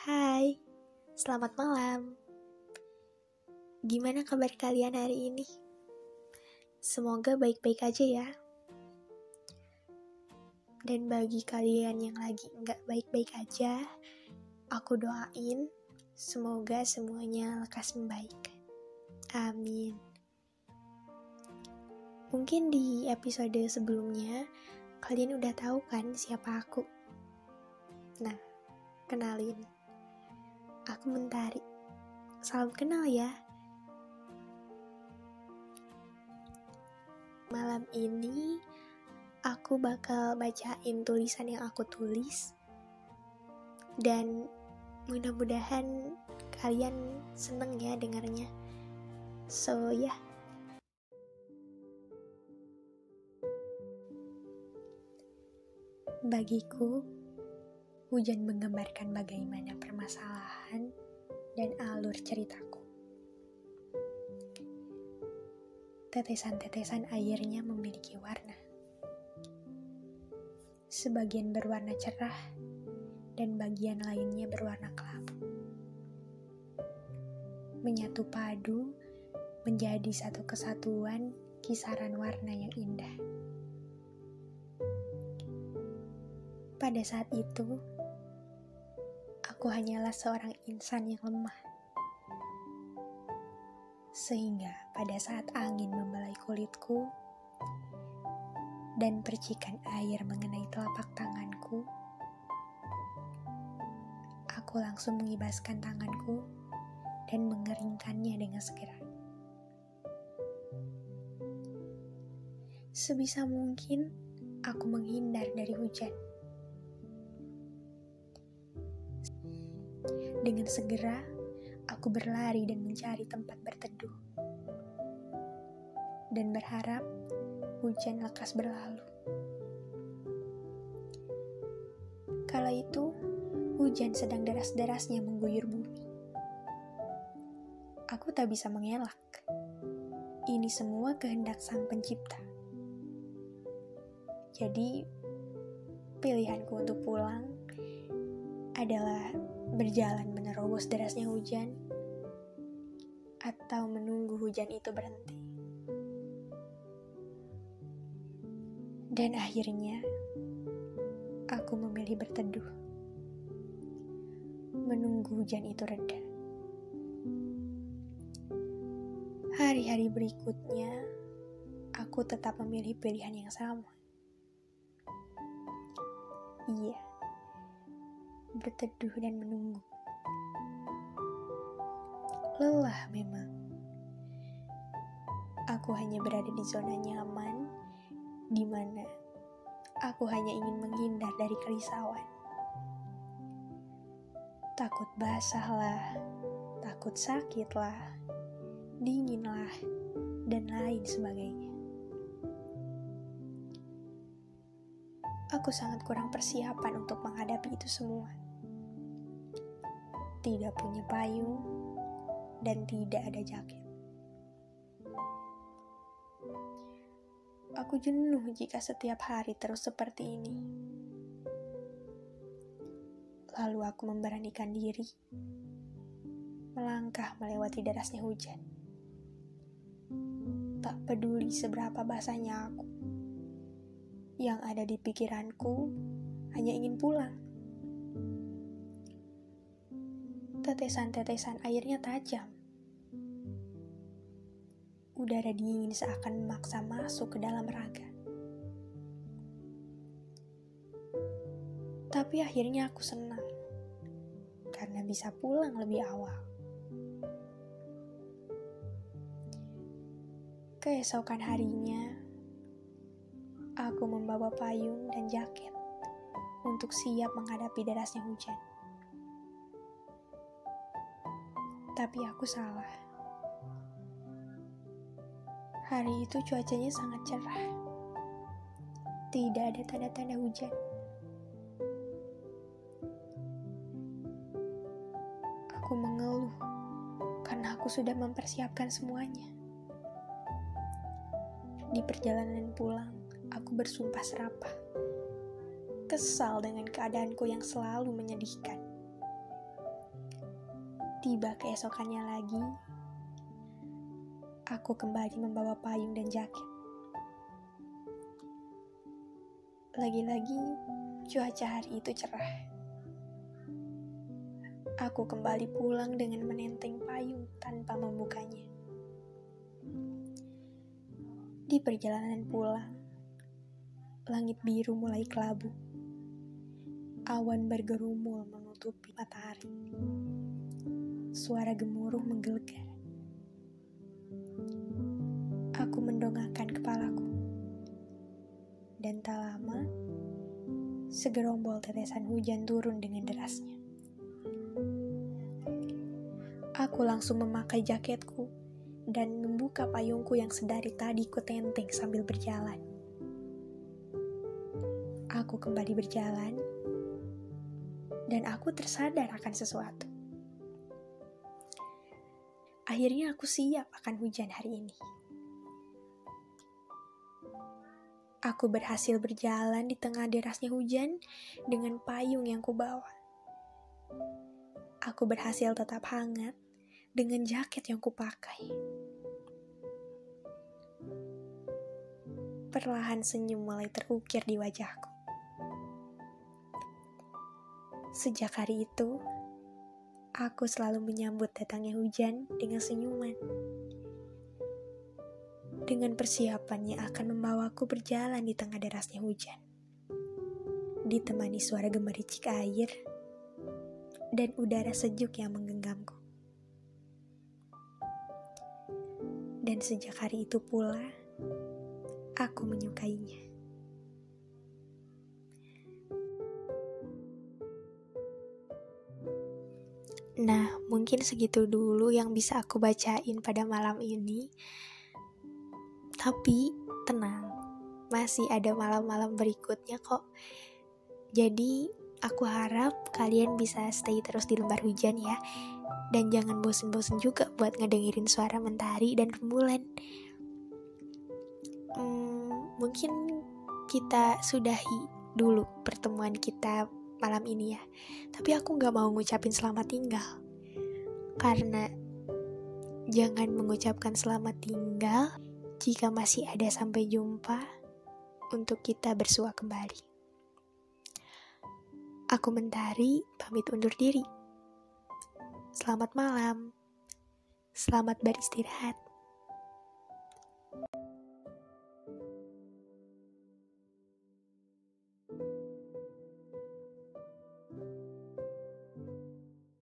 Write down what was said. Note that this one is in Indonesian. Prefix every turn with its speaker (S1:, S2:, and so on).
S1: Hai, selamat malam. Gimana kabar kalian hari ini? Semoga baik-baik aja ya. Dan bagi kalian yang lagi nggak baik-baik aja, aku doain semoga semuanya lekas membaik. Amin. Mungkin di episode sebelumnya kalian udah tahu kan siapa aku. Nah, kenalin. Aku Mentari. Salam kenal ya. Malam ini aku bakal bacain tulisan yang aku tulis dan mudah-mudahan kalian seneng ya dengarnya. So ya. Yeah. Bagiku, Hujan menggambarkan bagaimana permasalahan dan alur ceritaku. Tetesan-tetesan airnya memiliki warna. Sebagian berwarna cerah dan bagian lainnya berwarna kelabu. Menyatu padu menjadi satu kesatuan kisaran warna yang indah. Pada saat itu, aku hanyalah seorang insan yang lemah. Sehingga pada saat angin membelai kulitku dan percikan air mengenai telapak tanganku, aku langsung mengibaskan tanganku dan mengeringkannya dengan segera. Sebisa mungkin, aku menghindar dari hujan Dengan segera, aku berlari dan mencari tempat berteduh. Dan berharap hujan lekas berlalu. Kala itu, hujan sedang deras-derasnya mengguyur bumi. Aku tak bisa mengelak. Ini semua kehendak Sang Pencipta. Jadi, pilihanku untuk pulang adalah berjalan menerobos derasnya hujan, atau menunggu hujan itu berhenti. Dan akhirnya, aku memilih berteduh, menunggu hujan itu reda. Hari-hari berikutnya, aku tetap memilih pilihan yang sama. Iya berteduh dan menunggu. Lelah memang. Aku hanya berada di zona nyaman, di mana aku hanya ingin menghindar dari kerisauan. Takut basah lah, takut sakit lah, dingin lah, dan lain sebagainya. Aku sangat kurang persiapan untuk menghadapi itu semua tidak punya payung, dan tidak ada jaket. Aku jenuh jika setiap hari terus seperti ini. Lalu aku memberanikan diri melangkah melewati derasnya hujan. Tak peduli seberapa basahnya aku. Yang ada di pikiranku hanya ingin pulang. Tetesan-tetesan airnya tajam. Udara dingin seakan memaksa masuk ke dalam raga. Tapi akhirnya aku senang karena bisa pulang lebih awal. Keesokan harinya, aku membawa payung dan jaket untuk siap menghadapi derasnya hujan. Tapi aku salah. Hari itu cuacanya sangat cerah. Tidak ada tanda-tanda hujan. Aku mengeluh karena aku sudah mempersiapkan semuanya. Di perjalanan pulang, aku bersumpah serapah. Kesal dengan keadaanku yang selalu menyedihkan Tiba keesokannya lagi, aku kembali membawa payung dan jaket. Lagi-lagi, cuaca hari itu cerah. Aku kembali pulang dengan menenteng payung tanpa membukanya. Di perjalanan pulang, langit biru mulai kelabu. Awan bergerumul menutupi matahari suara gemuruh menggelegar. Aku mendongakkan kepalaku. Dan tak lama, segerombol tetesan hujan turun dengan derasnya. Aku langsung memakai jaketku dan membuka payungku yang sedari tadi ku tenteng sambil berjalan. Aku kembali berjalan, dan aku tersadar akan sesuatu. Akhirnya aku siap akan hujan hari ini. Aku berhasil berjalan di tengah derasnya hujan dengan payung yang kubawa. Aku berhasil tetap hangat dengan jaket yang kupakai. Perlahan senyum mulai terukir di wajahku. Sejak hari itu, Aku selalu menyambut datangnya hujan dengan senyuman. Dengan persiapan yang akan membawaku berjalan di tengah derasnya hujan. Ditemani suara gemericik air dan udara sejuk yang menggenggamku. Dan sejak hari itu pula, aku menyukainya. Nah, mungkin segitu dulu yang bisa aku bacain pada malam ini. Tapi tenang, masih ada malam-malam berikutnya kok. Jadi, aku harap kalian bisa stay terus di lembar hujan ya. Dan jangan bosen-bosen juga buat ngedengerin suara mentari dan rembulan. Hmm, mungkin kita sudahi dulu pertemuan kita malam ini ya. Tapi aku gak mau ngucapin selamat tinggal. Karena jangan mengucapkan selamat tinggal jika masih ada sampai jumpa untuk kita bersua kembali. Aku Mentari, pamit undur diri. Selamat malam. Selamat beristirahat.